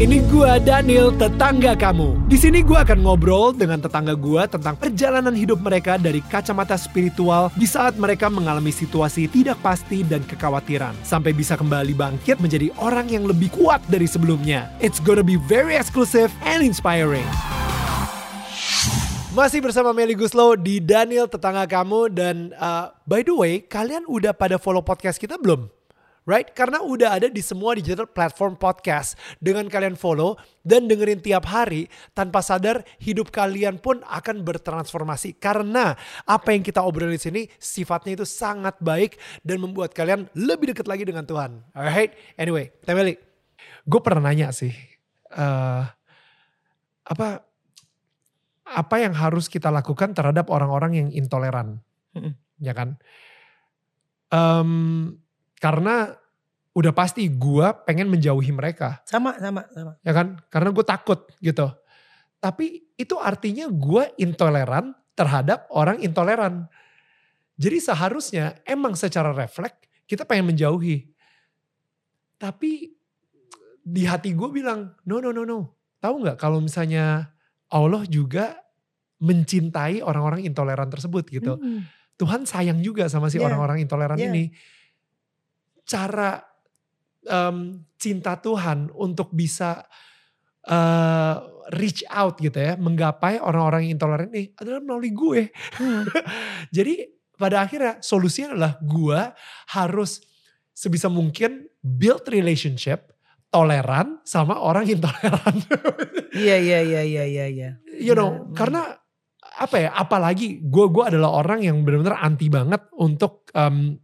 Ini gua Daniel, tetangga kamu. Di sini gua akan ngobrol dengan tetangga gua tentang perjalanan hidup mereka dari kacamata spiritual di saat mereka mengalami situasi tidak pasti dan kekhawatiran sampai bisa kembali bangkit menjadi orang yang lebih kuat dari sebelumnya. It's gonna be very exclusive and inspiring. Masih bersama Meli Guslow di Daniel tetangga kamu dan uh, by the way kalian udah pada follow podcast kita belum? Right? Karena udah ada di semua digital platform podcast. Dengan kalian follow dan dengerin tiap hari, tanpa sadar hidup kalian pun akan bertransformasi. Karena apa yang kita obrolin di sini sifatnya itu sangat baik dan membuat kalian lebih dekat lagi dengan Tuhan. Alright? Anyway, Temeli, gue pernah nanya sih, uh, apa apa yang harus kita lakukan terhadap orang-orang yang intoleran, ya kan? Um, karena udah pasti gue pengen menjauhi mereka. Sama, sama, sama. Ya kan? Karena gue takut gitu. Tapi itu artinya gue intoleran terhadap orang intoleran. Jadi seharusnya emang secara refleks kita pengen menjauhi. Tapi di hati gue bilang, no, no, no, no. Tahu nggak kalau misalnya Allah juga mencintai orang-orang intoleran tersebut gitu. Hmm. Tuhan sayang juga sama si orang orang-orang intoleran yeah. ini cara um, cinta Tuhan untuk bisa uh, reach out gitu ya, menggapai orang-orang yang intoleran ini adalah melalui gue. Hmm. Jadi pada akhirnya solusinya adalah gue harus sebisa mungkin build relationship toleran sama orang intoleran. Iya iya iya iya iya iya. You know, nah, karena apa ya? Apalagi gue gue adalah orang yang benar-benar anti banget untuk um,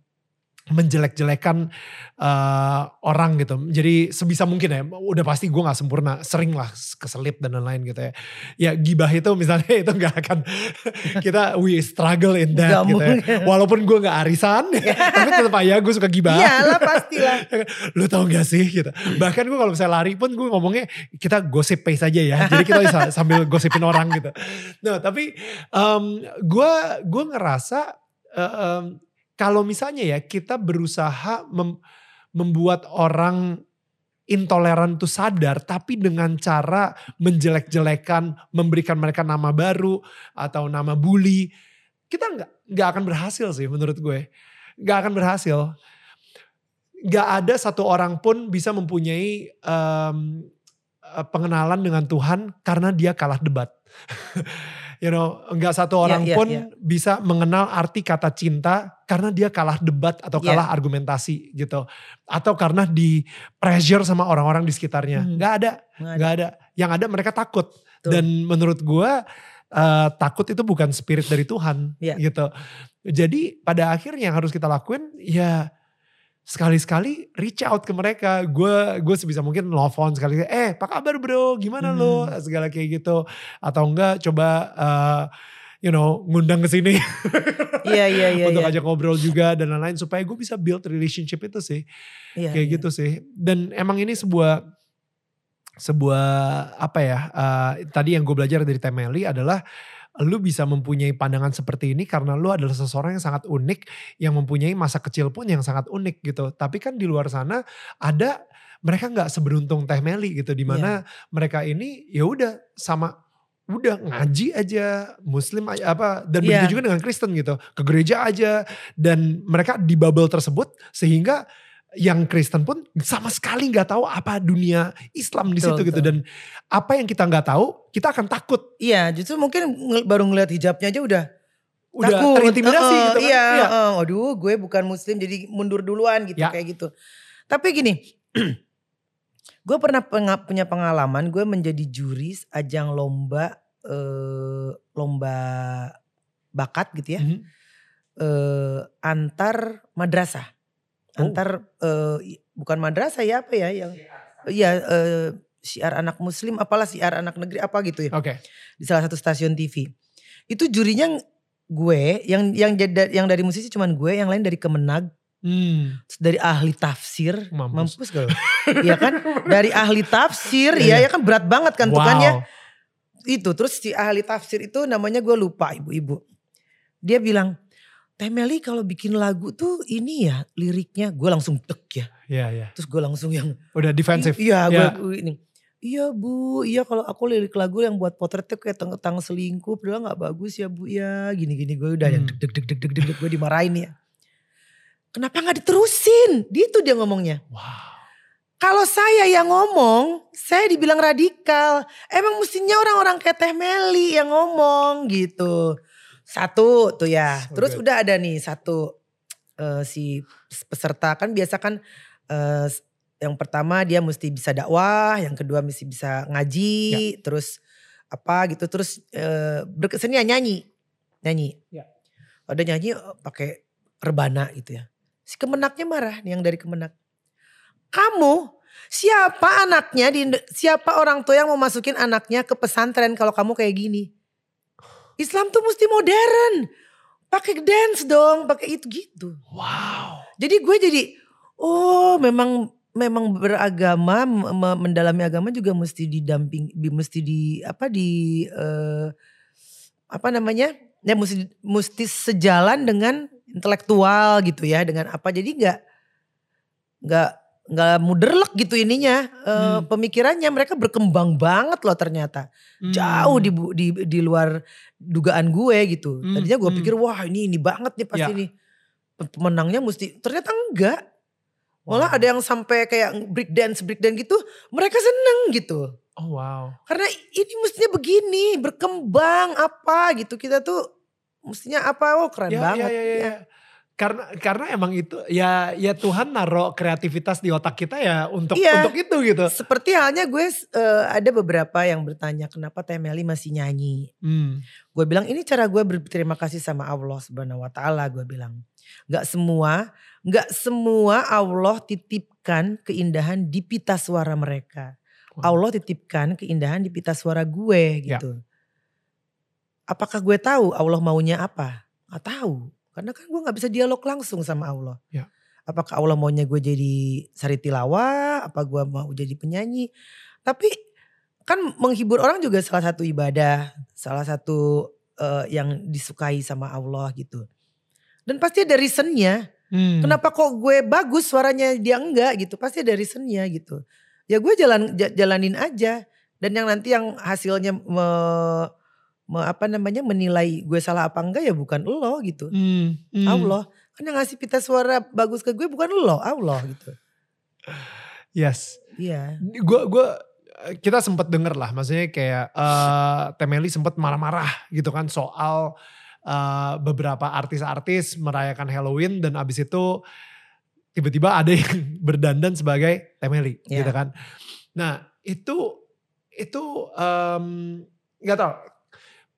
menjelek-jelekan uh, orang gitu. Jadi sebisa mungkin ya, udah pasti gue gak sempurna, sering lah keselip dan lain-lain gitu ya. Ya gibah itu misalnya itu gak akan, kita we struggle in that gak gitu ya. Walaupun gue gak arisan, tapi tetap aja gue suka gibah. Iyalah pastilah. Lu tau gak sih gitu. Bahkan gue kalau misalnya lari pun gue ngomongnya kita gosip pace aja ya. Jadi kita bisa sambil gosipin orang gitu. Nah tapi um, gue gue ngerasa uh, um, kalau misalnya ya kita berusaha mem, membuat orang intoleran itu sadar tapi dengan cara menjelek-jelekan memberikan mereka nama baru atau nama bully kita nggak nggak akan berhasil sih menurut gue. Nggak akan berhasil. Nggak ada satu orang pun bisa mempunyai um, pengenalan dengan Tuhan karena dia kalah debat you know, nggak satu orang yeah, yeah, pun yeah. bisa mengenal arti kata cinta karena dia kalah debat atau iya. kalah yeah. argumentasi gitu, atau karena di pressure sama orang-orang di sekitarnya. Hmm. Nggak ada, nggak ada. Yang ada mereka takut. Tuh. Dan menurut gue uh, takut itu bukan spirit dari Tuhan yeah. gitu. Jadi pada akhirnya yang harus kita lakuin ya sekali-sekali reach out ke mereka. Gue gue sebisa mungkin nelfon sekali. Eh, apa kabar bro? Gimana hmm. lo? Segala kayak gitu. Atau enggak coba uh, you know ngundang ke sini. Iya iya iya. Untuk iya. ajak ngobrol juga dan lain-lain supaya gue bisa build relationship itu sih. Iya, kayak iya. gitu sih. Dan emang ini sebuah sebuah apa ya? Uh, tadi yang gue belajar dari Temeli adalah lu bisa mempunyai pandangan seperti ini karena lu adalah seseorang yang sangat unik yang mempunyai masa kecil pun yang sangat unik gitu. Tapi kan di luar sana ada mereka nggak seberuntung Teh Meli gitu di mana yeah. mereka ini ya udah sama udah ngaji aja muslim aja apa dan yeah. begitu juga dengan Kristen gitu ke gereja aja dan mereka di bubble tersebut sehingga yang Kristen pun sama sekali nggak tahu apa dunia Islam di situ gitu dan apa yang kita nggak tahu kita akan takut. Iya, justru mungkin baru ngeliat hijabnya aja udah udah takut. terintimidasi uh, gitu kan. Iya, iya. Uh, aduh gue bukan muslim jadi mundur duluan gitu ya. kayak gitu. Tapi gini, gue pernah punya pengalaman gue menjadi juri ajang lomba uh, lomba bakat gitu ya. Mm -hmm. uh, antar madrasah. Oh. Antar uh, bukan madrasah ya apa ya yang Iya uh, siar anak muslim apalah siar anak negeri apa gitu ya. Oke. Okay. Di salah satu stasiun TV. Itu jurinya gue yang yang yang dari musisi cuman gue, yang lain dari Kemenag. Hmm. Dari ahli tafsir, mampus, mampus kalau. Iya kan? Dari ahli tafsir, ya ya kan berat banget kan wow. tukannya. Itu terus si ahli tafsir itu namanya gue lupa ibu-ibu. Dia bilang, Temeli kalau bikin lagu tuh ini ya liriknya gue langsung tek ya. Iya iya. Terus gue langsung yang udah defensif. Iya gue ya. ini. iya bu, iya kalau aku lirik lagu yang buat potretnya kayak tentang selingkuh, padahal gak bagus ya bu ya, gini-gini gue udah hmm. yang deg deg deg deg deg deg gue dimarahin ya. Kenapa gak diterusin? Itu dia ngomongnya. Wow. Kalau saya yang ngomong, saya dibilang radikal. Emang mestinya orang-orang kayak Teh Meli yang ngomong gitu. Satu tuh ya. So Terus good. udah ada nih satu uh, si peserta kan biasa kan uh, yang pertama dia mesti bisa dakwah, yang kedua mesti bisa ngaji, ya. terus apa gitu, terus uh, berkesenian nyanyi, nyanyi. Ya. Ada nyanyi pakai rebana gitu ya. Si kemenaknya marah nih yang dari kemenak. Kamu siapa anaknya di siapa orang tua yang mau masukin anaknya ke pesantren kalau kamu kayak gini? Islam tuh mesti modern pakai dance dong, pakai itu gitu. Wow. Jadi gue jadi oh memang memang beragama mendalami agama juga mesti didamping mesti di apa di uh, apa namanya? Ya mesti mesti sejalan dengan intelektual gitu ya, dengan apa. Jadi nggak nggak nggak muderlek gitu ininya uh, hmm. pemikirannya mereka berkembang banget loh ternyata hmm. jauh di, di di luar dugaan gue gitu hmm. tadinya gue hmm. pikir wah ini ini banget nih pasti ya. nih pemenangnya mesti ternyata enggak malah wow. ada yang sampai kayak break dance break dance gitu mereka seneng gitu oh wow karena ini mestinya begini berkembang apa gitu kita tuh mestinya apa oh keren ya, banget ya, ya, ya. ya karena karena emang itu ya ya Tuhan naruh kreativitas di otak kita ya untuk iya, untuk itu gitu. Seperti halnya gue uh, ada beberapa yang bertanya kenapa Temeli masih nyanyi. Hmm. Gue bilang ini cara gue berterima kasih sama Allah Subhanahu wa taala gue bilang. Gak semua gak semua Allah titipkan keindahan di pita suara mereka. Wow. Allah titipkan keindahan di pita suara gue ya. gitu. Ya. Apakah gue tahu Allah maunya apa? Gak tahu karena kan gue gak bisa dialog langsung sama Allah. Ya. Apakah Allah maunya gue jadi sari tilawah, apa gue mau jadi penyanyi. Tapi kan menghibur orang juga salah satu ibadah, salah satu uh, yang disukai sama Allah gitu. Dan pasti ada reasonnya. Hmm. Kenapa kok gue bagus suaranya dia enggak gitu. Pasti ada reasonnya gitu. Ya gue jalan jalanin aja. Dan yang nanti yang hasilnya me, me, apa namanya menilai gue salah apa enggak ya bukan lo gitu. Hmm, hmm. Allah. Kan yang ngasih pita suara bagus ke gue bukan lo, Allah gitu. Yes. Iya. Yeah. Gue gue kita sempat denger lah, maksudnya kayak uh, Temeli sempat marah-marah gitu kan soal uh, beberapa artis-artis merayakan Halloween dan abis itu tiba-tiba ada yang berdandan sebagai Temeli yeah. gitu kan. Nah itu itu um, nggak tau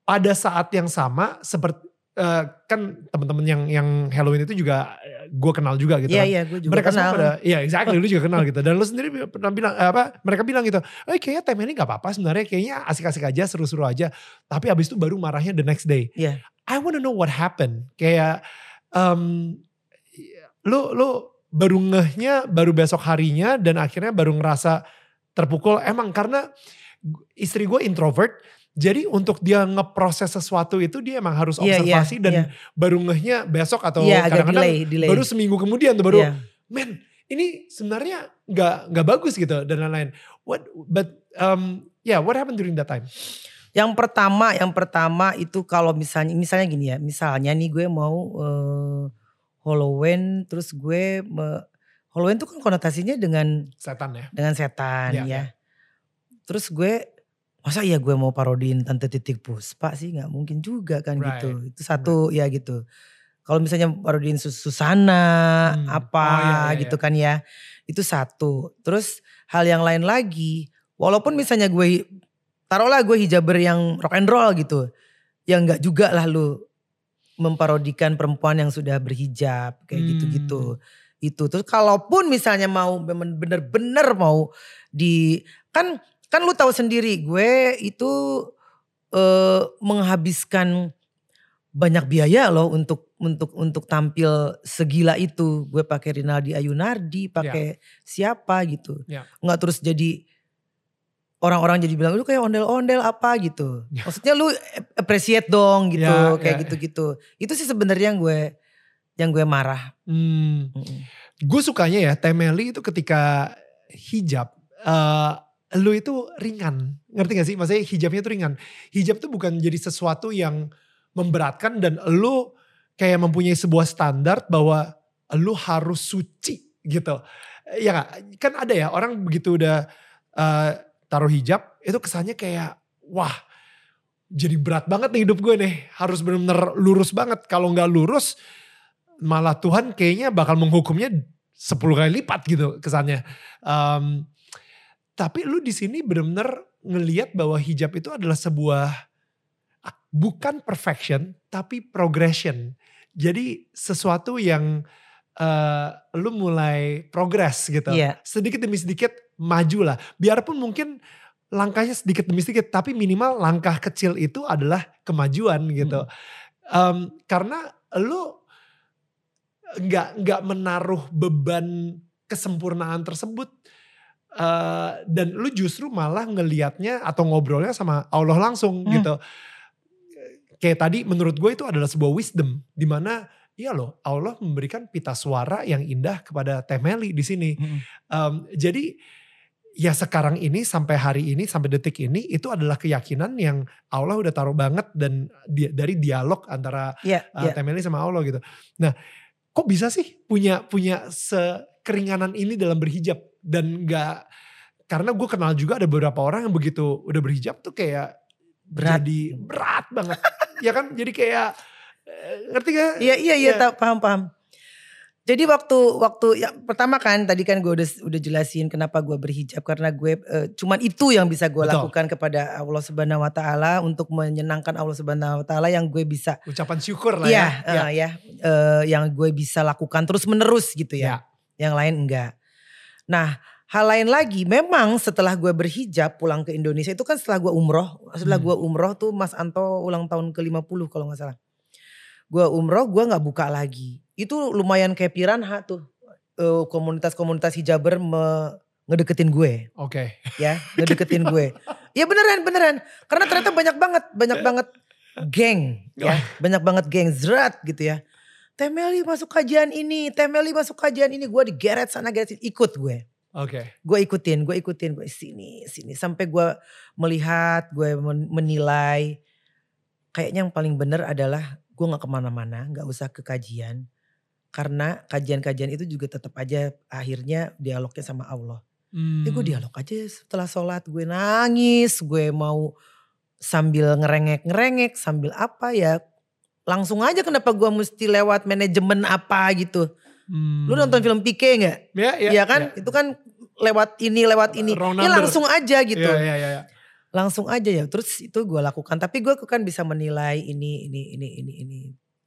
pada saat yang sama seperti uh, kan teman-teman yang yang Halloween itu juga gue kenal juga gitu Iya kan. iya gue juga mereka kenal. Pada, iya exactly lu juga kenal gitu. Dan lu sendiri pernah bilang eh, apa mereka bilang gitu. Eh kayaknya tema ini gak apa-apa sebenarnya kayaknya asik-asik aja seru-seru aja. Tapi abis itu baru marahnya the next day. Iya. I wanna know what happened. Kayak um, lu lu baru ngehnya baru besok harinya dan akhirnya baru ngerasa terpukul emang karena istri gue introvert jadi untuk dia ngeproses sesuatu itu dia emang harus iya, iya, observasi yeah, yeah, dan yeah. baru ngehnya besok atau yeah, kadang-kadang baru seminggu kemudian tuh baru, yeah. men ini sebenarnya nggak nggak bagus gitu dan lain-lain. What but um yeah what happened during that time? Yang pertama, yang pertama itu kalau misalnya misalnya gini ya, misalnya nih gue mau uh, Halloween terus gue me, Halloween itu kan konotasinya dengan setan ya. Dengan setan yeah, ya. Yeah. Terus gue masa iya gue mau parodiin Tante Titik Puspa sih nggak mungkin juga kan right. gitu. Itu satu right. ya gitu. Kalau misalnya parodiin Susana hmm. apa oh, iya, iya, gitu iya. kan ya. Itu satu. Terus hal yang lain lagi, walaupun misalnya gue taruhlah gue hijaber yang rock and roll gitu. Ya nggak juga lah lu memparodikan perempuan yang sudah berhijab kayak hmm. gitu-gitu. Itu terus kalaupun misalnya mau bener-bener mau di kan Kan lu tahu sendiri gue itu uh, menghabiskan banyak biaya loh untuk untuk untuk tampil segila itu. Gue pakai Rinaldi Ayunardi, pakai yeah. siapa gitu. Yeah. Nggak terus jadi orang-orang jadi bilang lu kayak ondel-ondel apa gitu. Yeah. Maksudnya lu appreciate dong gitu, yeah, kayak gitu-gitu. Itu sih sebenarnya yang gue yang gue marah. Hmm. Mm -mm. Gue sukanya ya Temeli itu ketika hijab uh, lu itu ringan. Ngerti gak sih? Maksudnya hijabnya itu ringan. Hijab tuh bukan jadi sesuatu yang memberatkan dan lu kayak mempunyai sebuah standar bahwa lu harus suci gitu. Ya gak? Kan ada ya orang begitu udah uh, taruh hijab itu kesannya kayak wah jadi berat banget nih hidup gue nih. Harus benar-benar lurus banget. Kalau nggak lurus malah Tuhan kayaknya bakal menghukumnya 10 kali lipat gitu kesannya. Um, tapi lu di sini benar-benar ngeliat bahwa hijab itu adalah sebuah ah, bukan perfection tapi progression. Jadi sesuatu yang uh, lu mulai progress gitu. Yeah. Sedikit demi sedikit maju lah. Biarpun mungkin langkahnya sedikit demi sedikit tapi minimal langkah kecil itu adalah kemajuan gitu. Hmm. Um, karena lu nggak nggak menaruh beban kesempurnaan tersebut Uh, dan lu justru malah ngelihatnya atau ngobrolnya sama Allah langsung hmm. gitu. Kayak tadi menurut gue itu adalah sebuah wisdom di mana iya loh Allah memberikan pita suara yang indah kepada Temeli di sini. Hmm. Um, jadi ya sekarang ini sampai hari ini sampai detik ini itu adalah keyakinan yang Allah udah taruh banget dan di, dari dialog antara yeah, uh, yeah. Temeli sama Allah gitu. Nah, kok bisa sih punya punya sekeringanan ini dalam berhijab? Dan nggak karena gue kenal juga ada beberapa orang yang begitu udah berhijab tuh kayak berat. jadi berat banget ya kan jadi kayak eh, ngerti gak? Iya iya iya ya. paham paham. Jadi waktu waktu ya pertama kan tadi kan gue udah udah jelasin kenapa gue berhijab karena gue uh, cuman itu yang bisa gue lakukan kepada Allah Subhanahu Wa Taala untuk menyenangkan Allah Subhanahu Wa Taala yang gue bisa ucapan syukur lah ya ya, uh, ya uh, yang gue bisa lakukan terus menerus gitu ya. ya. Yang lain enggak. Nah hal lain lagi memang setelah gue berhijab pulang ke Indonesia itu kan setelah gue umroh. Setelah hmm. gue umroh tuh Mas Anto ulang tahun ke 50 kalau gak salah. Gue umroh gue gak buka lagi. Itu lumayan kayak piranha tuh. Eh, komunitas-komunitas hijaber me ngedeketin gue. Oke. Okay. Ya, ngedeketin gue. Ya beneran, beneran. Karena ternyata banyak banget, banyak banget geng. Ya, banyak banget geng zerat gitu ya. Temeli masuk kajian ini, Temeli masuk kajian ini, gue digeret sana geret sini, ikut gue. Oke. Okay. Gue ikutin, gue ikutin, gue sini, sini sampai gue melihat, gue menilai. Kayaknya yang paling benar adalah gue nggak ke mana-mana, nggak usah ke kajian, karena kajian-kajian itu juga tetap aja akhirnya dialognya sama Allah. Hmm. Ya gue dialog aja setelah sholat, gue nangis, gue mau sambil ngerengek-ngerengek, sambil apa ya langsung aja kenapa gue mesti lewat manajemen apa gitu. Hmm. Lu nonton film Pike nggak? Ya, ya, ya kan? Ya. Itu kan lewat ini, lewat ini. Ya langsung aja gitu. Ya, ya, ya, ya. Langsung aja ya. Terus itu gue lakukan. Tapi gue kan bisa menilai ini, ini, ini, ini, ini.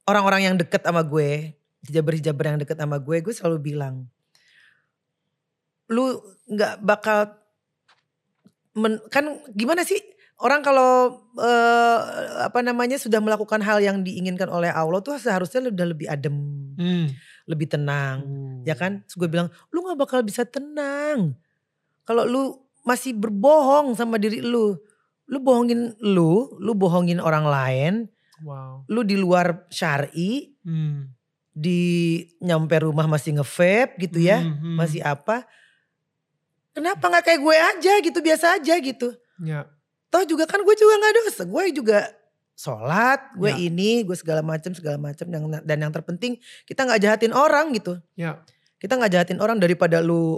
Orang-orang yang deket sama gue, hijaber-hijaber yang deket sama gue, gue selalu bilang, lu nggak bakal, men, kan gimana sih? Orang kalau uh, apa namanya sudah melakukan hal yang diinginkan oleh Allah tuh seharusnya udah lebih adem, hmm. lebih tenang, hmm. ya kan? Terus gue bilang, lu nggak bakal bisa tenang kalau lu masih berbohong sama diri lu, lu bohongin lu, lu bohongin orang lain, wow. lu di luar syari, hmm. di nyampe rumah masih ngevape gitu ya, hmm, hmm. masih apa? Kenapa nggak kayak gue aja gitu biasa aja gitu? Ya Toh juga kan gue juga gak dosa. Gue juga sholat, gue ya. ini, gue segala macam segala macam yang dan yang terpenting kita nggak jahatin orang gitu. Ya. Kita nggak jahatin orang daripada lu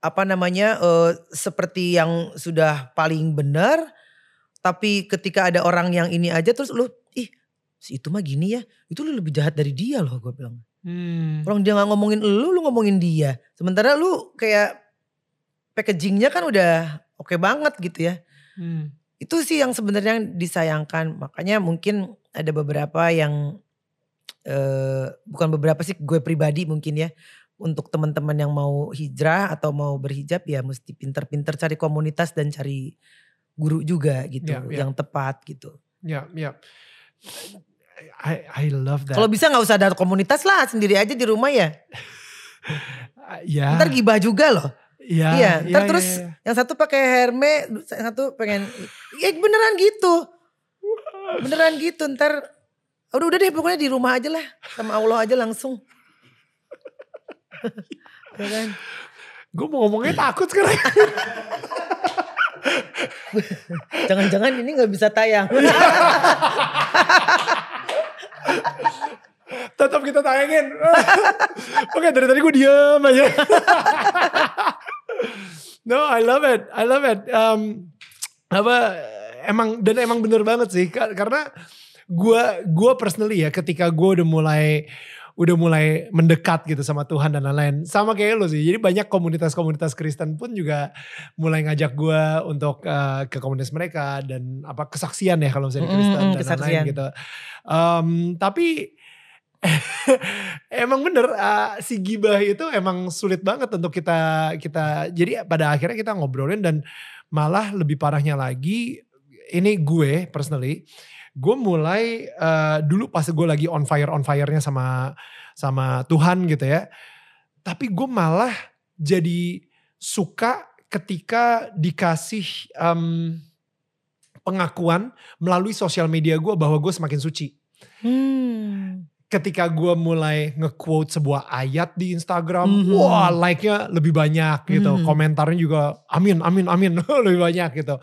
apa namanya uh, seperti yang sudah paling benar, tapi ketika ada orang yang ini aja terus lu ih si itu mah gini ya, itu lu lebih jahat dari dia loh gue bilang. Hmm. Orang dia nggak ngomongin lu, lu ngomongin dia. Sementara lu kayak packagingnya kan udah oke okay banget gitu ya. Hmm. Itu sih yang sebenarnya disayangkan. Makanya mungkin ada beberapa yang uh, bukan beberapa sih gue pribadi mungkin ya untuk teman-teman yang mau hijrah atau mau berhijab ya mesti pinter-pinter cari komunitas dan cari guru juga gitu yeah, yeah. yang tepat gitu. Ya, yeah, ya. Yeah. I I love that. Kalau bisa nggak usah ada komunitas lah, sendiri aja di rumah ya. ya. Ntar gibah juga loh. Iya. Iya. Ntar ya, terus ya, ya. yang satu pakai Herme, yang satu pengen, ya beneran gitu. Beneran gitu. Ntar, udah udah deh pokoknya di rumah aja lah, sama Allah aja langsung. ya kan? Gue mau ngomongnya takut sekarang. Jangan-jangan ini gak bisa tayang. Tetap kita tayangin. Oke dari tadi gue diem aja. No, I love it. I love it. Um, apa emang dan emang bener banget sih karena gue gue personally ya ketika gue udah mulai udah mulai mendekat gitu sama Tuhan dan lain-lain. Sama kayak lo sih. Jadi banyak komunitas-komunitas Kristen pun juga mulai ngajak gue untuk uh, ke komunitas mereka dan apa kesaksian ya kalau misalnya Kristen mm, dan lain-lain gitu. Um, tapi emang bener uh, si gibah itu emang sulit banget untuk kita kita jadi pada akhirnya kita ngobrolin dan malah lebih parahnya lagi ini gue personally gue mulai uh, dulu pas gue lagi on fire on firenya sama sama Tuhan gitu ya tapi gue malah jadi suka ketika dikasih um, pengakuan melalui sosial media gue bahwa gue semakin suci. Hmm ketika gue mulai nge-quote sebuah ayat di Instagram, mm-hmm. wah like-nya lebih banyak gitu. Mm-hmm. Komentarnya juga amin, amin, amin lebih banyak gitu.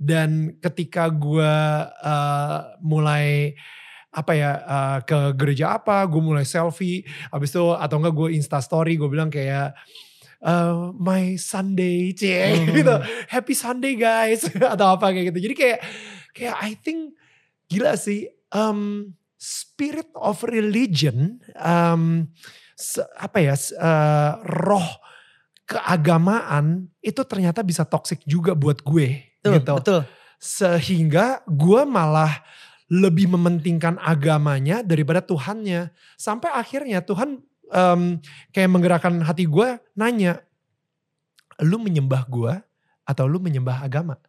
Dan ketika gue uh, mulai apa ya uh, ke gereja apa, gue mulai selfie, habis itu atau enggak gue insta story, gue bilang kayak uh, my Sunday, cie mm-hmm. gitu, happy Sunday guys atau apa kayak gitu. Jadi kayak kayak I think gila sih. Um, spirit of religion, um, apa ya, uh, roh keagamaan itu ternyata bisa toxic juga buat gue. Betul, gitu. betul. Sehingga gue malah lebih mementingkan agamanya daripada Tuhannya. Sampai akhirnya Tuhan um, kayak menggerakkan hati gue nanya, lu menyembah gue atau lu menyembah agama?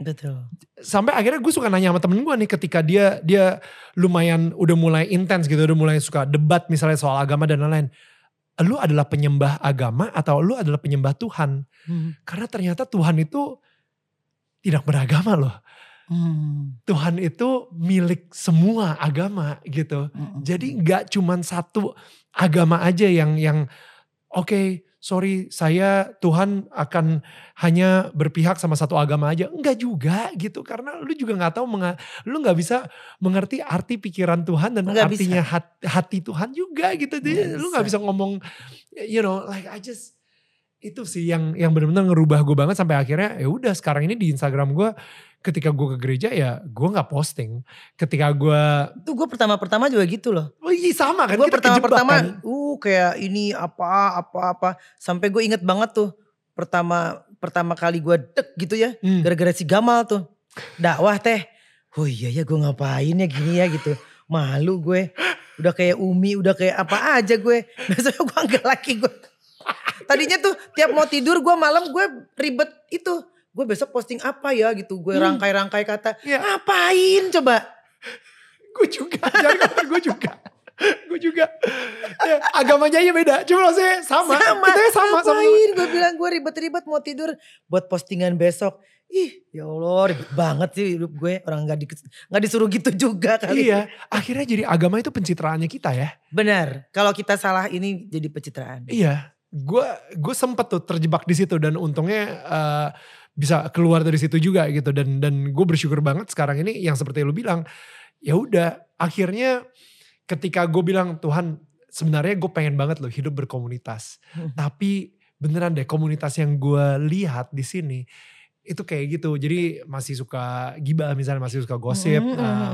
Betul. Sampai akhirnya gue suka nanya sama temen gue nih ketika dia dia lumayan udah mulai intens gitu, udah mulai suka debat misalnya soal agama dan lain-lain. Lu adalah penyembah agama atau lu adalah penyembah Tuhan? Hmm. Karena ternyata Tuhan itu tidak beragama loh. Hmm. Tuhan itu milik semua agama gitu. Hmm. Jadi nggak cuman satu agama aja yang yang oke okay, sorry saya Tuhan akan hanya berpihak sama satu agama aja. Enggak juga gitu karena lu juga nggak tahu lu nggak bisa mengerti arti pikiran Tuhan dan Enggak artinya hati, hati Tuhan juga gitu. Jadi lu nggak bisa ngomong you know like I just itu sih yang yang benar-benar ngerubah gue banget sampai akhirnya ya udah sekarang ini di Instagram gue ketika gue ke gereja ya gue nggak posting. Ketika gue tuh gue pertama-pertama juga gitu loh. Oh iya sama kan. Gue pertama-pertama kan? uh kayak ini apa apa apa sampai gue inget banget tuh pertama pertama kali gue dek gitu ya hmm. gara-gara si Gamal tuh dakwah teh. Oh iya ya gue ngapain ya gini ya gitu. Malu gue. Udah kayak Umi, udah kayak apa aja gue. Besoknya gue anggap laki gue. Tadinya tuh tiap mau tidur gue malam gue ribet itu gue besok posting apa ya gitu gue hmm. rangkai-rangkai kata ya. ngapain coba gue juga jangan gue juga gue juga. Ya, agamanya aja beda. Cuma maksudnya sama. Sama. Kita sama ngapain? Gue bilang gue ribet-ribet mau tidur buat postingan besok. Ih ya Allah ribet banget sih hidup gue. Orang nggak di, nggak disuruh gitu juga kali. Iya akhirnya jadi agama itu pencitraannya kita ya. Benar. Kalau kita salah ini jadi pencitraan. Iya. Gue gue sempet tuh terjebak di situ dan untungnya uh, bisa keluar dari situ juga gitu. Dan dan gue bersyukur banget sekarang ini yang seperti lu bilang ya udah akhirnya ketika gue bilang Tuhan sebenarnya gue pengen banget loh hidup berkomunitas hmm. tapi beneran deh komunitas yang gue lihat di sini itu kayak gitu jadi masih suka gibah misalnya masih suka gosip hmm. uh,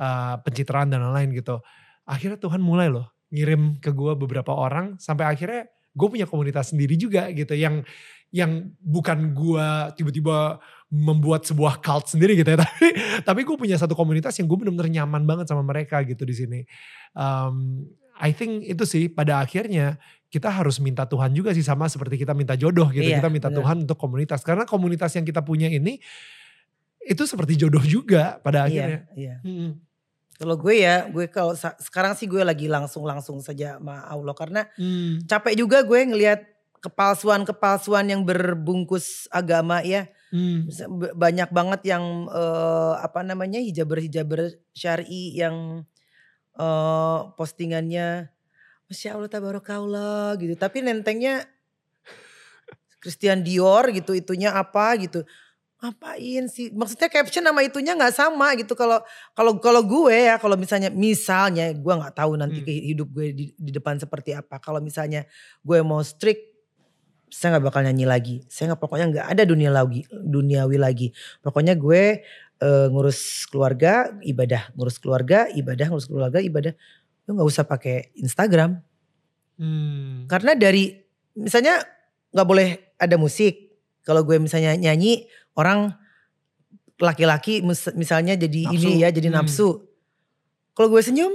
uh, pencitraan dan lain-lain gitu akhirnya Tuhan mulai loh ngirim ke gue beberapa orang sampai akhirnya gue punya komunitas sendiri juga gitu yang yang bukan gue tiba-tiba membuat sebuah cult sendiri gitu ya tapi tapi gue punya satu komunitas yang gue benar-benar nyaman banget sama mereka gitu di sini um, I think itu sih pada akhirnya kita harus minta Tuhan juga sih sama seperti kita minta jodoh gitu iya, kita minta bener. Tuhan untuk komunitas karena komunitas yang kita punya ini itu seperti jodoh juga pada iya, akhirnya iya, iya. Hmm. Kalau gue ya, gue kalau sekarang sih gue lagi langsung-langsung saja sama Allah karena hmm. capek juga gue ngelihat kepalsuan-kepalsuan yang berbungkus agama ya. Hmm. Banyak banget yang uh, apa namanya hijaber-hijaber syari yang uh, postingannya Masya Allah tabarakallah gitu. Tapi nentengnya Christian Dior gitu itunya apa gitu ngapain sih? Maksudnya caption nama itunya nggak sama gitu. Kalau kalau kalau gue ya kalau misalnya misalnya gue nggak tahu nanti hmm. hidup gue di, di depan seperti apa. Kalau misalnya gue mau strict saya nggak bakal nyanyi lagi. Saya nggak pokoknya nggak ada dunia lagi duniawi lagi. Pokoknya gue uh, ngurus keluarga ibadah. Ngurus keluarga ibadah. Ngurus keluarga ibadah. Lu nggak usah pakai Instagram. Hmm. karena dari misalnya nggak boleh ada musik. Kalau gue misalnya nyanyi orang laki-laki misalnya jadi nafsu. ini ya jadi hmm. nafsu. Kalau gue senyum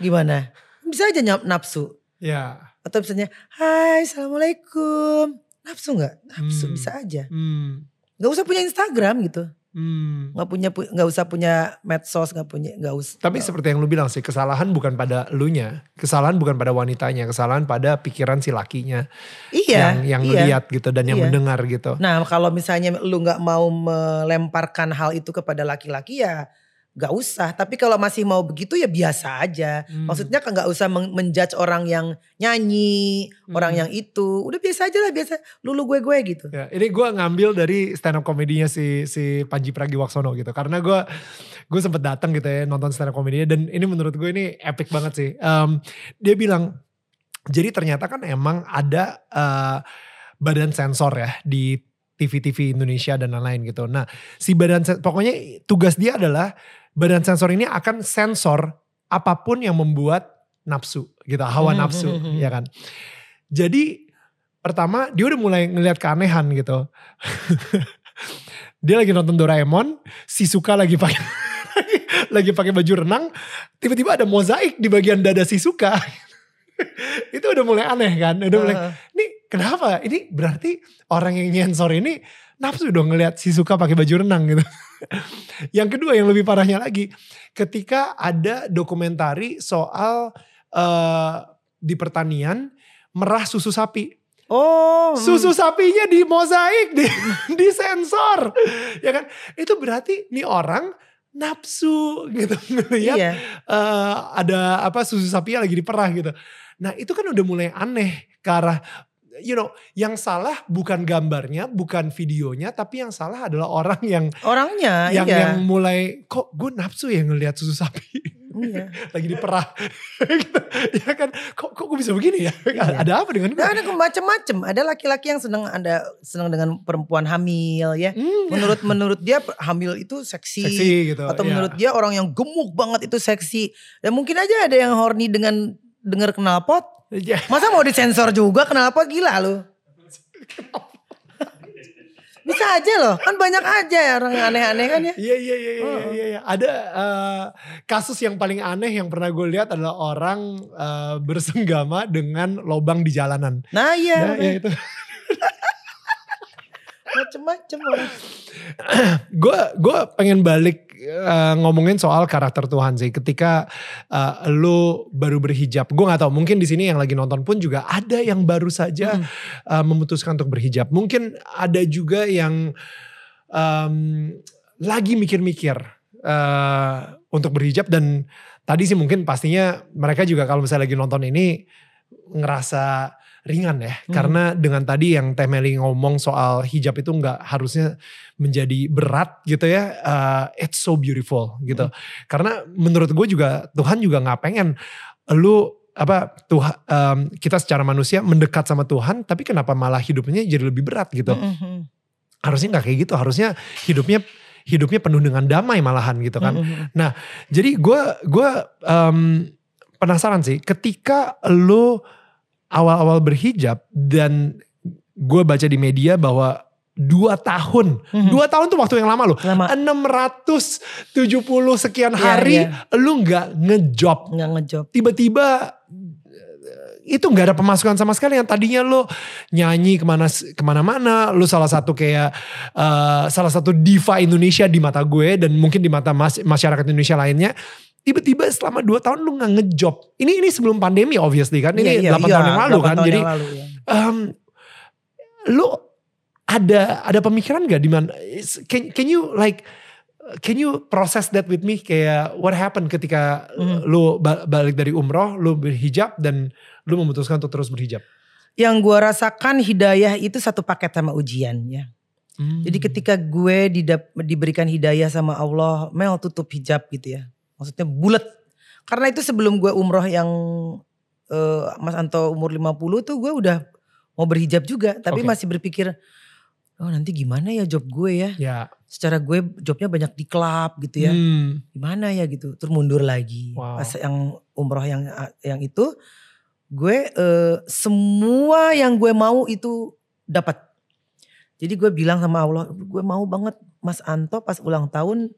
gimana? Bisa aja nafsu. Ya. Atau misalnya, Hai, assalamualaikum. Nafsu nggak? Nafsu hmm. bisa aja. Hmm. Gak usah punya Instagram gitu. Hmm. Gak punya nggak usah punya medsos nggak punya nggak usah. Tapi gak. seperti yang lu bilang sih kesalahan bukan pada elunya, kesalahan bukan pada wanitanya, kesalahan pada pikiran si lakinya. Iya. Yang yang iya. lihat gitu dan yang iya. mendengar gitu. Nah kalau misalnya lu nggak mau melemparkan hal itu kepada laki-laki ya Gak usah, tapi kalau masih mau begitu ya biasa aja. Hmm. Maksudnya kan gak usah menjudge orang yang nyanyi, hmm. orang yang itu. Udah biasa aja lah, biasa lulu gue-gue gitu. Ya, ini gue ngambil dari stand up komedinya si si Panji Pragiwaksono gitu. Karena gue gue sempet datang gitu ya nonton stand up komedinya dan ini menurut gue ini epic banget sih. Um, dia bilang, jadi ternyata kan emang ada uh, badan sensor ya di TV-TV Indonesia dan lain-lain gitu. Nah si badan pokoknya tugas dia adalah badan sensor ini akan sensor apa pun yang membuat nafsu gitu, hawa hmm, nafsu hmm, hmm, ya kan. Jadi pertama dia udah mulai ngelihat keanehan gitu. dia lagi nonton Doraemon, si Suka lagi pakai lagi pakai baju renang, tiba-tiba ada mozaik di bagian dada si Suka. itu udah mulai aneh kan, udah mulai. Ini kenapa? Ini berarti orang yang nyensor ini nafsu dong ngelihat si Suka pakai baju renang gitu. Yang kedua yang lebih parahnya lagi, ketika ada dokumentari soal uh, di pertanian merah susu sapi. Oh, susu sapinya di mozaik, di, di sensor, ya kan? Itu berarti nih orang nafsu gitu ngelihat iya. uh, ada apa susu sapinya lagi diperah gitu. Nah itu kan udah mulai aneh ke arah you know, yang salah bukan gambarnya, bukan videonya, tapi yang salah adalah orang yang orangnya, yang iya. yang mulai kok gue nafsu ya ngelihat susu sapi. Iya. lagi diperah. gitu. ya kan, kok kok gue bisa begini ya? Iya. Ada apa dengan gue? Nah, ada macam-macam. Ada laki-laki yang senang ada senang dengan perempuan hamil ya. Hmm, menurut menurut dia hamil itu seksi, seksi gitu, atau ya. menurut dia orang yang gemuk banget itu seksi. Dan mungkin aja ada yang horny dengan dengar knalpot Iya. Masa mau disensor juga kenapa gila lu? Bisa aja loh, kan banyak aja ya orang aneh-aneh kan ya. Iya iya iya iya iya. iya. Ada uh, kasus yang paling aneh yang pernah gue lihat adalah orang uh, bersenggama dengan lobang di jalanan. Nah iya. Nah, iya itu. Macem-macem orang. gue gue pengen balik uh, ngomongin soal karakter Tuhan sih. Ketika uh, lu baru berhijab, gue nggak tahu. Mungkin di sini yang lagi nonton pun juga ada yang baru saja hmm. uh, memutuskan untuk berhijab. Mungkin ada juga yang um, lagi mikir-mikir uh, untuk berhijab dan tadi sih mungkin pastinya mereka juga kalau misalnya lagi nonton ini ngerasa ringan ya. Hmm. Karena dengan tadi yang Teh Meli ngomong soal hijab itu nggak harusnya menjadi berat gitu ya. Uh, it's so beautiful gitu. Hmm. Karena menurut gue juga Tuhan juga nggak pengen lu apa Tuhan um, kita secara manusia mendekat sama Tuhan tapi kenapa malah hidupnya jadi lebih berat gitu. Hmm. hmm. Harusnya nggak kayak gitu. Harusnya hidupnya hidupnya penuh dengan damai malahan gitu kan. Hmm. hmm. Nah, jadi gue gue um, penasaran sih ketika lu awal-awal berhijab dan gue baca di media bahwa dua tahun, mm-hmm. dua tahun tuh waktu yang lama loh. Lama. 670 sekian iya, hari yeah, yeah. lu nggak ngejob. Nggak ngejob. Tiba-tiba itu nggak ada pemasukan sama sekali yang tadinya lu nyanyi ke mana ke mana-mana, lu salah satu kayak uh, salah satu diva Indonesia di mata gue dan mungkin di mata mas, masyarakat Indonesia lainnya tiba-tiba selama dua tahun lu nggak ngejob. Ini ini sebelum pandemi obviously kan. Ini yeah, 8 yeah, tahun yang lalu kan. Jadi lalu, ya. um, lu ada ada pemikiran gak di mana can, can you like can you process that with me kayak what happened ketika mm. lu balik dari umroh, lu berhijab dan lu memutuskan untuk terus berhijab? Yang gue rasakan hidayah itu satu paket sama ujian ya. Hmm. Jadi ketika gue didap, diberikan hidayah sama Allah, Mel tutup hijab gitu ya. Maksudnya bulat. Karena itu sebelum gue umroh yang uh, Mas Anto umur 50 tuh gue udah mau berhijab juga. Tapi Oke. masih berpikir, oh nanti gimana ya job gue ya. Ya. Secara gue jobnya banyak di klub gitu ya. Hmm. Gimana ya gitu. Terus mundur lagi. Wow. Pas yang umroh yang yang itu, gue eh, semua yang gue mau itu dapat. Jadi gue bilang sama Allah, gue mau banget Mas Anto pas ulang tahun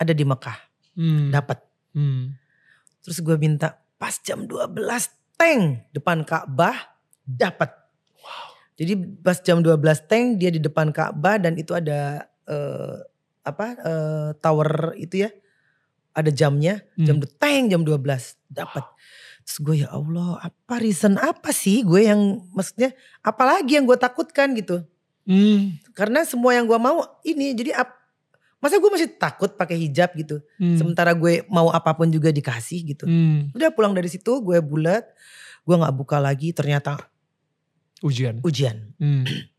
ada di Mekah, Hmm. dapat. Hmm. Terus gue minta pas jam 12 teng depan Ka'bah dapat. Jadi pas jam 12 teng dia di depan Ka'bah dan itu ada eh, apa eh, tower itu ya. Ada jamnya, jam Hmm. teng jam 12 dapat. Terus gue ya Allah, apa reason apa sih gue yang maksudnya apalagi yang gue takutkan gitu. Hmm. Karena semua yang gue mau ini jadi ap- masa gue masih takut pakai hijab gitu. Hmm. Sementara gue mau apa pun juga dikasih gitu. Hmm. Udah pulang dari situ gue bulat, gue nggak buka lagi ternyata Ujian. ujian. Hmm.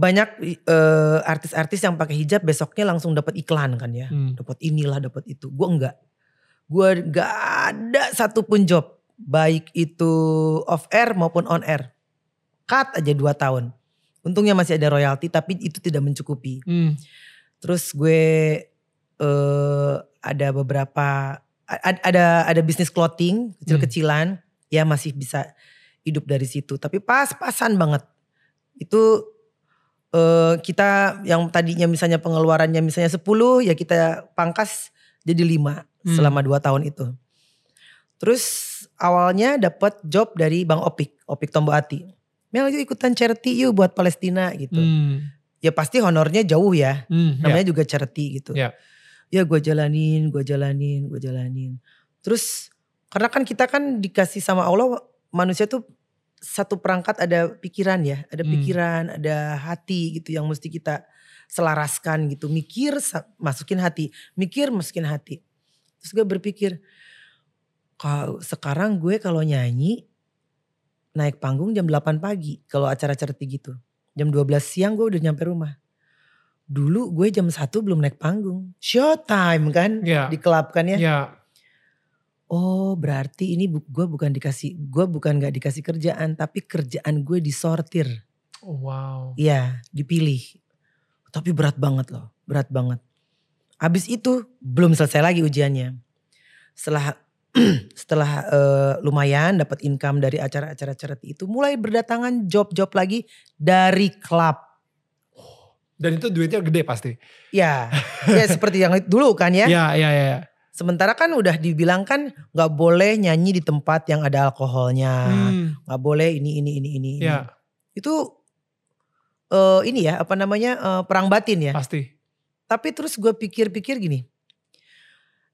Banyak eh, artis-artis yang pakai hijab besoknya langsung dapat iklan kan ya, Hmm. dapat inilah dapat itu. Gue enggak, gue nggak ada satupun job baik itu off air maupun on air. Cut aja dua tahun. Untungnya masih ada royalti tapi itu tidak mencukupi. Hmm. Terus gue eh ada beberapa ada ada bisnis clothing kecil-kecilan ya masih bisa hidup dari situ. Tapi pas-pasan banget. Itu eh kita yang tadinya misalnya pengeluarannya misalnya 10 ya kita pangkas jadi 5 Hmm. selama 2 tahun itu. Terus awalnya dapat job dari Bang Opik, Opik Tomboati. Mel yuk ikutan charity yuk buat Palestina gitu. Hmm. Ya pasti honornya jauh ya Hmm. Ya. namanya juga charity gitu. Ya. Ya gue jalanin, gue jalanin, gue jalanin. Terus karena kan kita kan dikasih sama Allah manusia tuh satu perangkat ada pikiran ya, ada Hmm. pikiran, ada hati gitu yang mesti kita selaraskan gitu. Mikir masukin hati, mikir masukin hati. Terus gue berpikir kalau sekarang gue kalau nyanyi naik panggung jam 8 pagi kalau acara charity gitu. Jam 12 siang gue udah nyampe rumah. Dulu gue jam 1 belum naik panggung. Showtime kan Ya. di klub kan ya. Ya. Oh berarti ini bu- gue bukan dikasih, gue bukan gak dikasih kerjaan. Tapi kerjaan gue disortir. Oh, wow. Iya dipilih. Tapi berat banget loh, berat banget. Abis itu belum selesai lagi ujiannya. Setelah setelah eh, lumayan dapat income dari acara-acara charity itu mulai berdatangan job-job lagi dari klub. Dan itu duitnya gede pasti. Ya, ya seperti yang dulu kan ya. Ya, ya, ya. Sementara kan udah dibilang kan nggak boleh nyanyi di tempat yang ada alkoholnya, Hmm. nggak boleh ini ini ini ini. ini. Ya, Itu eh, ini ya apa namanya eh, perang batin ya. pasti. Tapi terus gue pikir-pikir gini,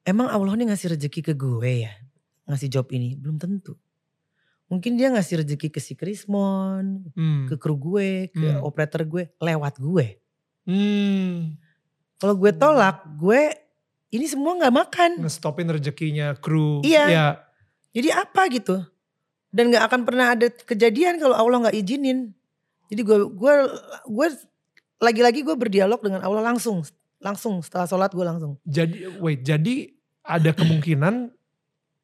emang Allah nih ngasih rezeki ke gue ya, ngasih job ini belum tentu. Mungkin dia ngasih rezeki ke si Krismon, Hmm. ke kru gue, ke Hmm. operator gue, lewat gue. Hmm. Kalau gue tolak, gue ini semua nggak makan. Ngestopin rezekinya kru. Iya. Ya. Jadi apa gitu? Dan nggak akan pernah ada kejadian kalau Allah nggak izinin. Jadi gue gue gue lagi-lagi gue berdialog dengan Allah langsung, langsung setelah sholat gue langsung. Jadi, wait, jadi ada kemungkinan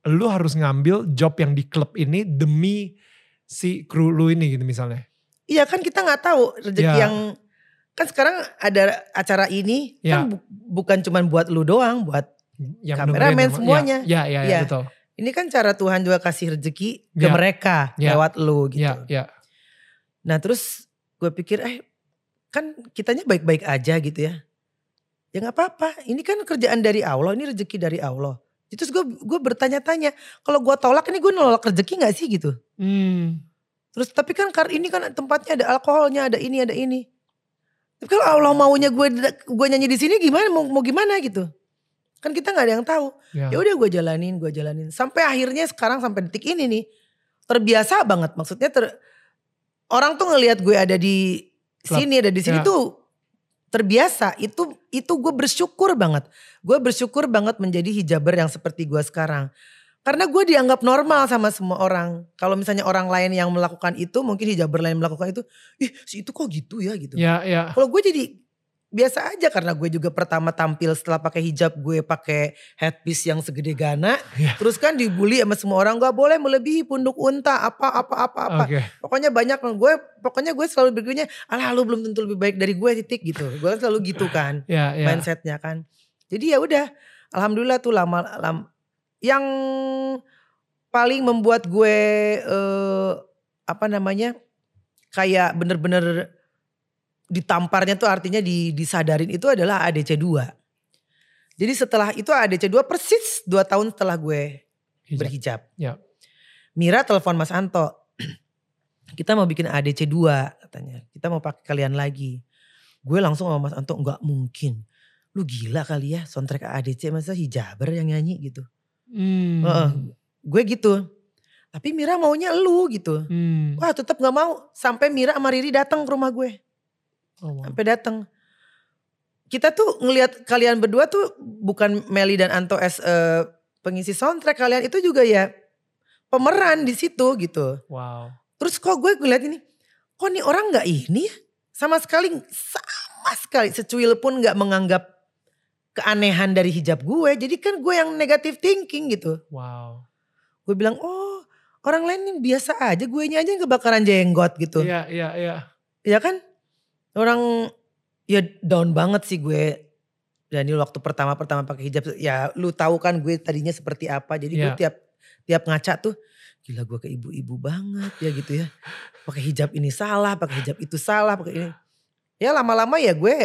lu harus ngambil job yang di klub ini demi si kru lu ini gitu misalnya. Iya kan kita nggak tahu rezeki Ya. yang kan sekarang ada acara ini Ya. kan bu- bukan cuma buat lu doang, buat Yang Kameramen dengerin semuanya. Ya, ya, ya, ya, Ya. betul. ini kan cara Tuhan juga kasih rezeki ke Ya. mereka Ya. lewat lu gitu. Ya, ya. Nah terus gue pikir eh kan kitanya baik-baik aja gitu ya. Ya nggak apa-apa. Ini kan kerjaan dari Allah. Ini rezeki dari Allah. Terus gue gue bertanya-tanya. Kalau gue tolak ini gue nolak rezeki nggak sih gitu. Hmm. Terus tapi kan kar ini kan tempatnya ada alkoholnya, ada ini, ada ini. Tapi kalau Allah maunya gue gue nyanyi di sini gimana? Mau, mau gimana gitu? Kan kita nggak ada yang tahu. Ya. Ya udah gue jalanin, gue jalanin. Sampai akhirnya sekarang sampai detik ini nih terbiasa banget. Maksudnya ter, orang tuh ngelihat gue ada di sini, ada di sini Ya. tuh terbiasa. Itu itu gue bersyukur banget. Gue bersyukur banget menjadi hijaber yang seperti gue sekarang. karena gue dianggap normal sama semua orang. Kalau misalnya orang lain yang melakukan itu, mungkin hijaber lain melakukan itu, ih si itu kok gitu ya gitu. Ya, ya. Kalau gue jadi biasa aja karena gue juga pertama tampil setelah pakai hijab gue pakai headpiece yang segede Gana. Ya. Terus kan dibully sama semua orang gak boleh melebihi punduk unta apa apa apa apa. Oke. Pokoknya banyak gue pokoknya gue selalu berpikirnya alah lu belum tentu lebih baik dari gue titik gitu. Gue selalu gitu kan Ya, ya. mindsetnya kan. Jadi ya udah alhamdulillah tuh lama lam, yang paling membuat gue eh, apa namanya kayak bener-bener ditamparnya tuh artinya di, disadarin itu adalah ADC 2. Jadi setelah itu ADC 2 persis 2 tahun setelah gue Hijab. berhijab. Ya. Mira telepon Mas Anto. Kita mau bikin ADC 2 katanya. Kita mau pakai kalian lagi. Gue langsung sama Mas Anto nggak mungkin. Lu gila kali ya soundtrack ADC masa hijaber yang nyanyi gitu. Hmm. Heeh. Gue gitu. Tapi Mira maunya lu gitu. Hmm. Wah tetap nggak mau. Sampai Mira sama Riri datang ke rumah gue. Oh, wow. Sampai datang. Kita tuh ngelihat kalian berdua tuh bukan Meli dan Anto as eh, pengisi soundtrack kalian itu juga ya pemeran di situ gitu. Wow. Terus kok gue ngeliat ini, kok nih orang nggak ini ya? Sama sekali, sama sekali secuil pun nggak menganggap keanehan dari hijab gue. Jadi kan gue yang negatif thinking gitu. Wow. Gue bilang, oh orang lain ini biasa aja, gue aja yang kebakaran jenggot gitu. Iya, iya, iya. Ya kan? Orang ya down banget sih gue. Dan ini waktu pertama-pertama pakai hijab, ya lu tahu kan gue tadinya seperti apa. Jadi gue Iya. tiap tiap ngaca tuh, gila gue ke ibu-ibu banget ya gitu ya. Pakai hijab ini salah, pakai hijab itu salah, pakai ini. Ya lama-lama ya gue,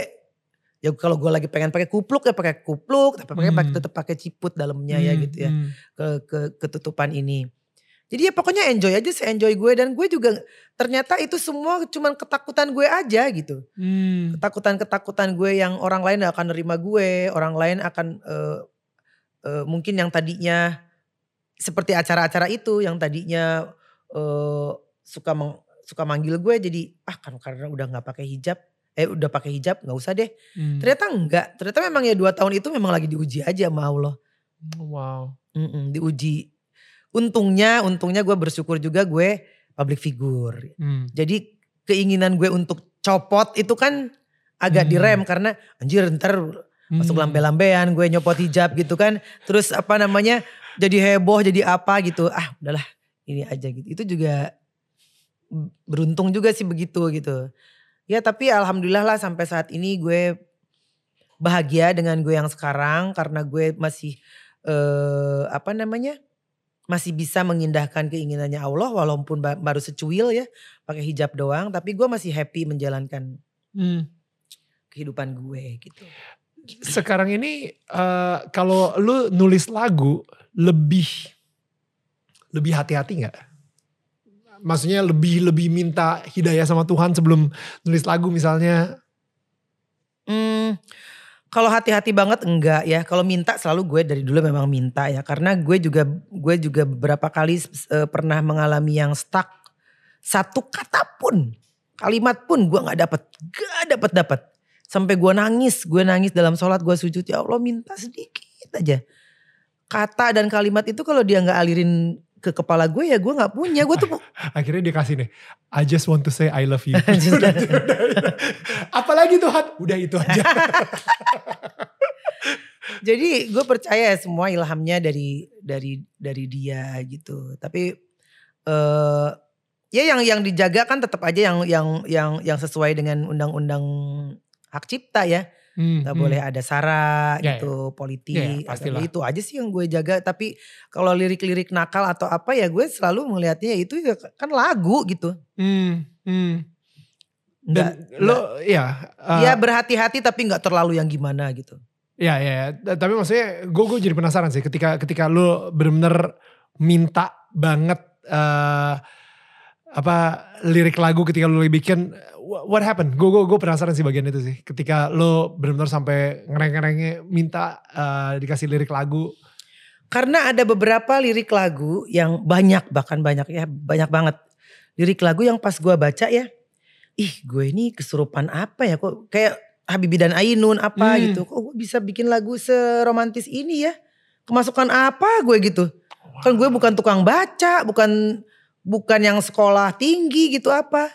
ya kalau gue lagi pengen pakai kupluk ya pakai kupluk, tapi pakai Hmm. tetap pakai ciput dalamnya ya Hmm, gitu ya hmm. ke, ke ketutupan ini. Jadi ya pokoknya enjoy aja se-enjoy gue dan gue juga ternyata itu semua cuman ketakutan gue aja gitu. Hmm. Ketakutan-ketakutan gue yang orang lain akan nerima gue, orang lain akan eh, eh, mungkin yang tadinya seperti acara-acara itu yang tadinya eh, suka meng- suka manggil gue jadi ah kan karena udah nggak pakai hijab, eh udah pakai hijab nggak usah deh. Hmm. Ternyata enggak, ternyata memang ya dua tahun itu memang lagi diuji aja sama Allah. Wow. Mm-mm, diuji. Untungnya, untungnya gue bersyukur juga gue public figure. Hmm. Jadi keinginan gue untuk copot itu kan agak Hmm. direm karena anjir ntar masuk Hmm. lambe-lambean gue nyopot hijab gitu kan. Terus apa namanya jadi heboh jadi apa gitu. Ah udahlah ini aja gitu. Itu juga beruntung juga sih begitu gitu. Ya tapi alhamdulillah lah sampai saat ini gue bahagia dengan gue yang sekarang karena gue masih eh, apa namanya masih bisa mengindahkan keinginannya Allah walaupun ba- baru secuil ya pakai hijab doang tapi gue masih happy menjalankan Hmm. kehidupan gue gitu. Sekarang ini eh, kalau lu nulis lagu lebih lebih hati-hati nggak? Maksudnya lebih lebih minta hidayah sama Tuhan sebelum nulis lagu misalnya. Hmm, kalau hati-hati banget enggak ya. Kalau minta selalu gue dari dulu memang minta ya. Karena gue juga gue juga beberapa kali eh, pernah mengalami yang stuck satu kata pun, kalimat pun gue nggak dapet, gak dapet dapet. Sampai gue nangis, gue nangis dalam sholat gue sujud ya Allah minta sedikit aja. Kata dan kalimat itu kalau dia nggak alirin ke kepala gue ya gue nggak punya. Gue tuh Akhirnya dia kasih nih, I just want to say I love you. Udah, udah, udah. Apalagi Tuhan, udah itu aja. Jadi gue percaya semua ilhamnya dari dari dari dia gitu. Tapi eh ya yang yang dijaga kan tetap aja yang yang yang yang sesuai dengan undang-undang hak cipta ya. Hmm, Gak hmm. boleh ada sara Ya, gitu, politik. Ya, ya, pastilah. itu aja sih yang gue jaga. Tapi kalau lirik-lirik nakal atau apa ya gue selalu melihatnya itu ya kan lagu gitu. Hmm, hmm. Nggak, Dan lo ya. uh, ya berhati-hati tapi nggak terlalu yang gimana gitu. Ya ya, ya. tapi maksudnya gue gue jadi penasaran sih ketika ketika lu bener-bener minta banget eh apa lirik lagu ketika lagi bikin what happened? Gue gue gue penasaran sih bagian itu sih. Ketika lu bener-bener sampai ngereng-ngerengnya minta eh, dikasih lirik lagu. Karena ada beberapa lirik lagu yang banyak bahkan banyak ya banyak banget lirik lagu yang pas gua baca ya, ih gue ini kesurupan apa ya kok kayak Habibie dan Ainun apa Hmm. gitu, kok gue bisa bikin lagu seromantis ini ya, kemasukan apa gue gitu. Kan gue bukan tukang baca, bukan bukan yang sekolah tinggi gitu apa.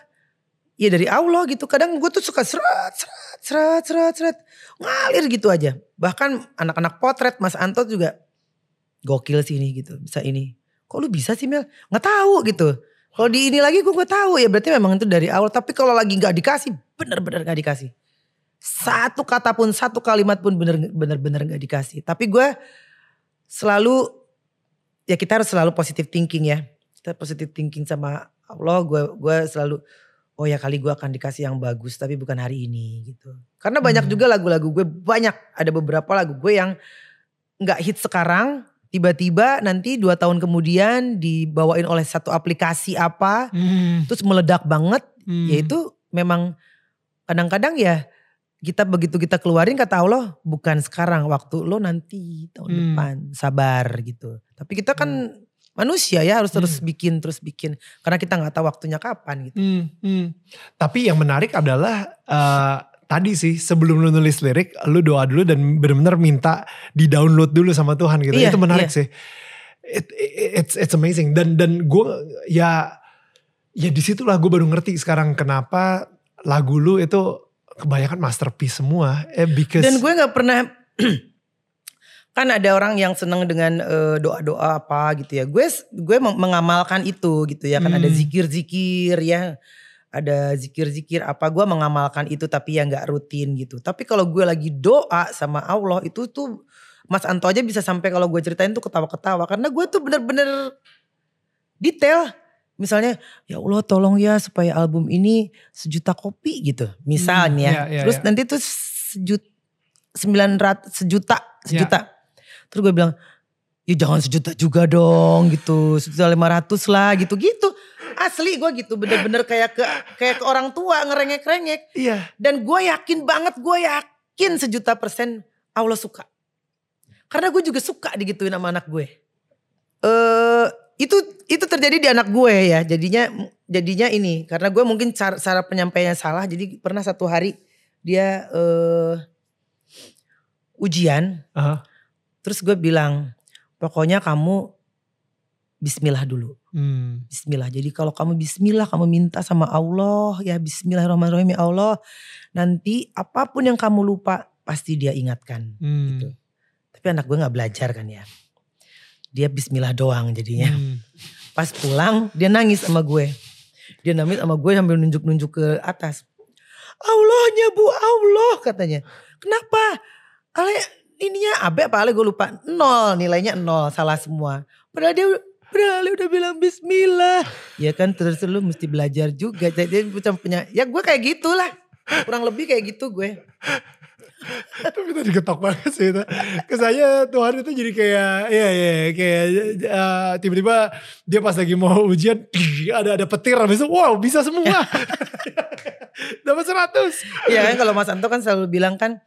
Ya dari Allah gitu. Kadang gue tuh suka seret, seret, seret, seret, seret. Ngalir gitu aja. Bahkan anak-anak potret Mas Anto juga gokil sih ini gitu. Bisa ini. Kok lu bisa sih Mel? Gak tahu gitu. Kalau di ini lagi gue gak tahu ya berarti memang itu dari awal. Tapi kalau lagi gak dikasih, bener-bener gak dikasih. Satu kata pun, satu kalimat pun bener-bener gak dikasih. Tapi gue selalu ya kita harus selalu positive thinking ya. Kita positive thinking sama Allah. Gue gue selalu oh ya kali gue akan dikasih yang bagus tapi bukan hari ini gitu. Karena banyak hmm. juga lagu-lagu gue banyak ada beberapa lagu gue yang nggak hit sekarang tiba-tiba nanti dua tahun kemudian dibawain oleh satu aplikasi apa hmm. terus meledak banget hmm. yaitu memang kadang-kadang ya kita begitu kita keluarin kata Allah bukan sekarang waktu lo nanti tahun hmm. depan sabar gitu. Tapi kita kan hmm. Manusia ya harus terus hmm. bikin terus bikin karena kita nggak tahu waktunya kapan gitu. Hmm. Hmm. Tapi yang menarik adalah uh, tadi sih sebelum lu nulis lirik lu doa dulu dan benar-benar minta di download dulu sama Tuhan gitu. Iya, Itu menarik iya. sih. It, it, it's it's amazing dan dan gue ya ya di situlah gue baru ngerti sekarang kenapa lagu lu itu kebanyakan masterpiece semua. Eh, because Dan gue nggak pernah kan ada orang yang seneng dengan uh, doa-doa apa gitu ya. Gue gue mengamalkan itu gitu ya. Kan hmm. ada zikir-zikir ya. Ada zikir-zikir apa gue mengamalkan itu tapi ya nggak rutin gitu. Tapi kalau gue lagi doa sama Allah itu tuh Mas Anto aja bisa sampai kalau gue ceritain tuh ketawa-ketawa karena gue tuh bener-bener detail misalnya ya Allah tolong ya supaya album ini sejuta kopi gitu misalnya hmm, yeah, yeah, terus yeah. nanti tuh sejuta sembilan ratus sejuta sejuta yeah. Terus gue bilang ya jangan sejuta juga dong gitu. Sejuta lima ratus lah gitu. Gitu. Asli gue gitu bener-bener kayak ke kayak ke orang tua ngerengek-rengek. Iya. Dan gue yakin banget gue yakin sejuta persen Allah suka. Karena gue juga suka digituin sama anak gue. Eh uh, itu itu terjadi di anak gue ya. Jadinya jadinya ini karena gue mungkin cara, cara penyampaiannya salah. Jadi pernah satu hari dia uh, ujian. Uh -huh. Terus gue bilang pokoknya kamu Bismillah dulu hmm. Bismillah jadi kalau kamu Bismillah kamu minta sama Allah ya Bismillahirrahmanirrahim ya Allah nanti apa pun yang kamu lupa pasti dia ingatkan hmm. gitu tapi anak gue nggak belajar kan ya dia bismillah doang jadinya. Hmm. Pas pulang dia nangis sama gue. Dia nangis sama gue sambil nunjuk-nunjuk ke atas. Allahnya bu Allah katanya. Kenapa? Ale ininya abe apa ale gue lupa. Nol nilainya nol salah semua. Padahal dia padahal udah bilang bismillah. Ya kan terus lu mesti belajar juga. Jadi macam punya ya gue kayak gitulah. Kurang lebih kayak gitu gue. Tapi tadi ketok banget sih itu. Kesannya Tuhan itu jadi kayak, ya ya kayak uh, tiba-tiba dia pas lagi mau ujian, ada ada petir habis itu, wow bisa semua. Dapat 100. Iya kan kalau Mas Anto kan selalu bilang kan,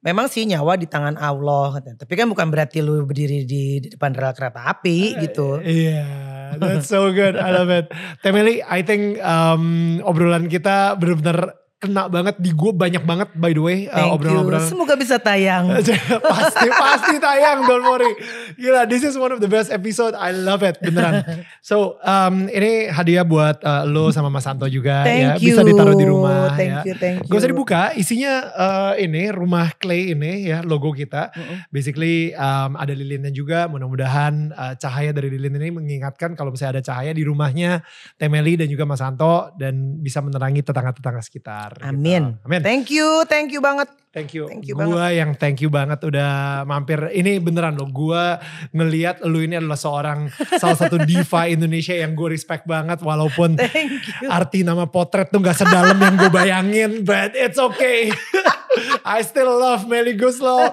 memang sih nyawa di tangan Allah. Tapi kan bukan berarti lu berdiri di depan rel kereta api gitu. Iya, yeah, that's so good. I love it. Temeli, I think um, obrolan kita benar-benar kena banget di gue banyak banget by the way uh, obrolan-obrolan. Semoga bisa tayang. pasti pasti tayang don't worry. Gila this is one of the best episode. I love it beneran. So um, ini hadiah buat uh, lo sama Mas Santo juga thank ya. You. Bisa ditaruh di rumah thank ya. You, thank you. Gak usah dibuka. Isinya uh, ini rumah clay ini ya logo kita. Uh -uh. Basically um, ada lilinnya juga. Mudah-mudahan uh, cahaya dari lilin ini mengingatkan kalau misalnya ada cahaya di rumahnya Temeli dan juga Mas Santo dan bisa menerangi tetangga-tetangga sekitar benar. Gitu. Amin. Gitu. Amin. Thank you, thank you banget. Thank you. Thank you gua banget. yang thank you banget udah mampir. Ini beneran loh, gua ngeliat lu ini adalah seorang salah satu diva Indonesia yang gue respect banget walaupun arti nama potret tuh gak sedalam yang gue bayangin, but it's okay. I still love Melly Guslo.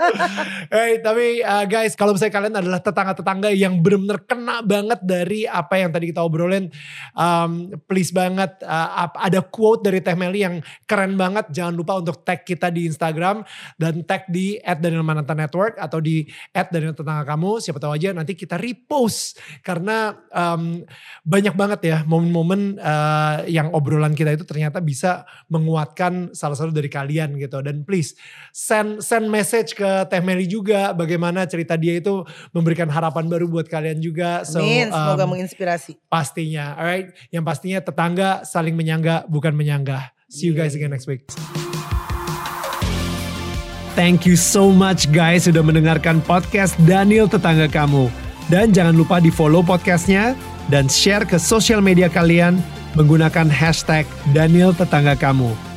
hey, tapi uh, guys, kalau misalnya kalian adalah tetangga-tetangga yang benar-benar kena banget dari apa yang tadi kita obrolin, um, please banget uh, ada quote dari Teh Melly yang keren banget. Jangan lupa untuk tag kita di Instagram dan tag di @danielmananta_network atau di @daniel tetangga kamu. Siapa tahu aja nanti kita repost karena um, banyak banget ya momen-momen uh, yang obrolan kita itu ternyata bisa menguatkan salah satu dari kalian gitu dan please send send message ke Teh Mary juga bagaimana cerita dia itu memberikan harapan baru buat kalian juga. So, Amin, semoga um, menginspirasi. Pastinya, alright. Yang pastinya tetangga saling menyangga bukan menyanggah. See you guys again next week. Thank you so much guys sudah mendengarkan podcast Daniel Tetangga Kamu. Dan jangan lupa di follow podcastnya dan share ke sosial media kalian menggunakan hashtag Daniel Tetangga Kamu.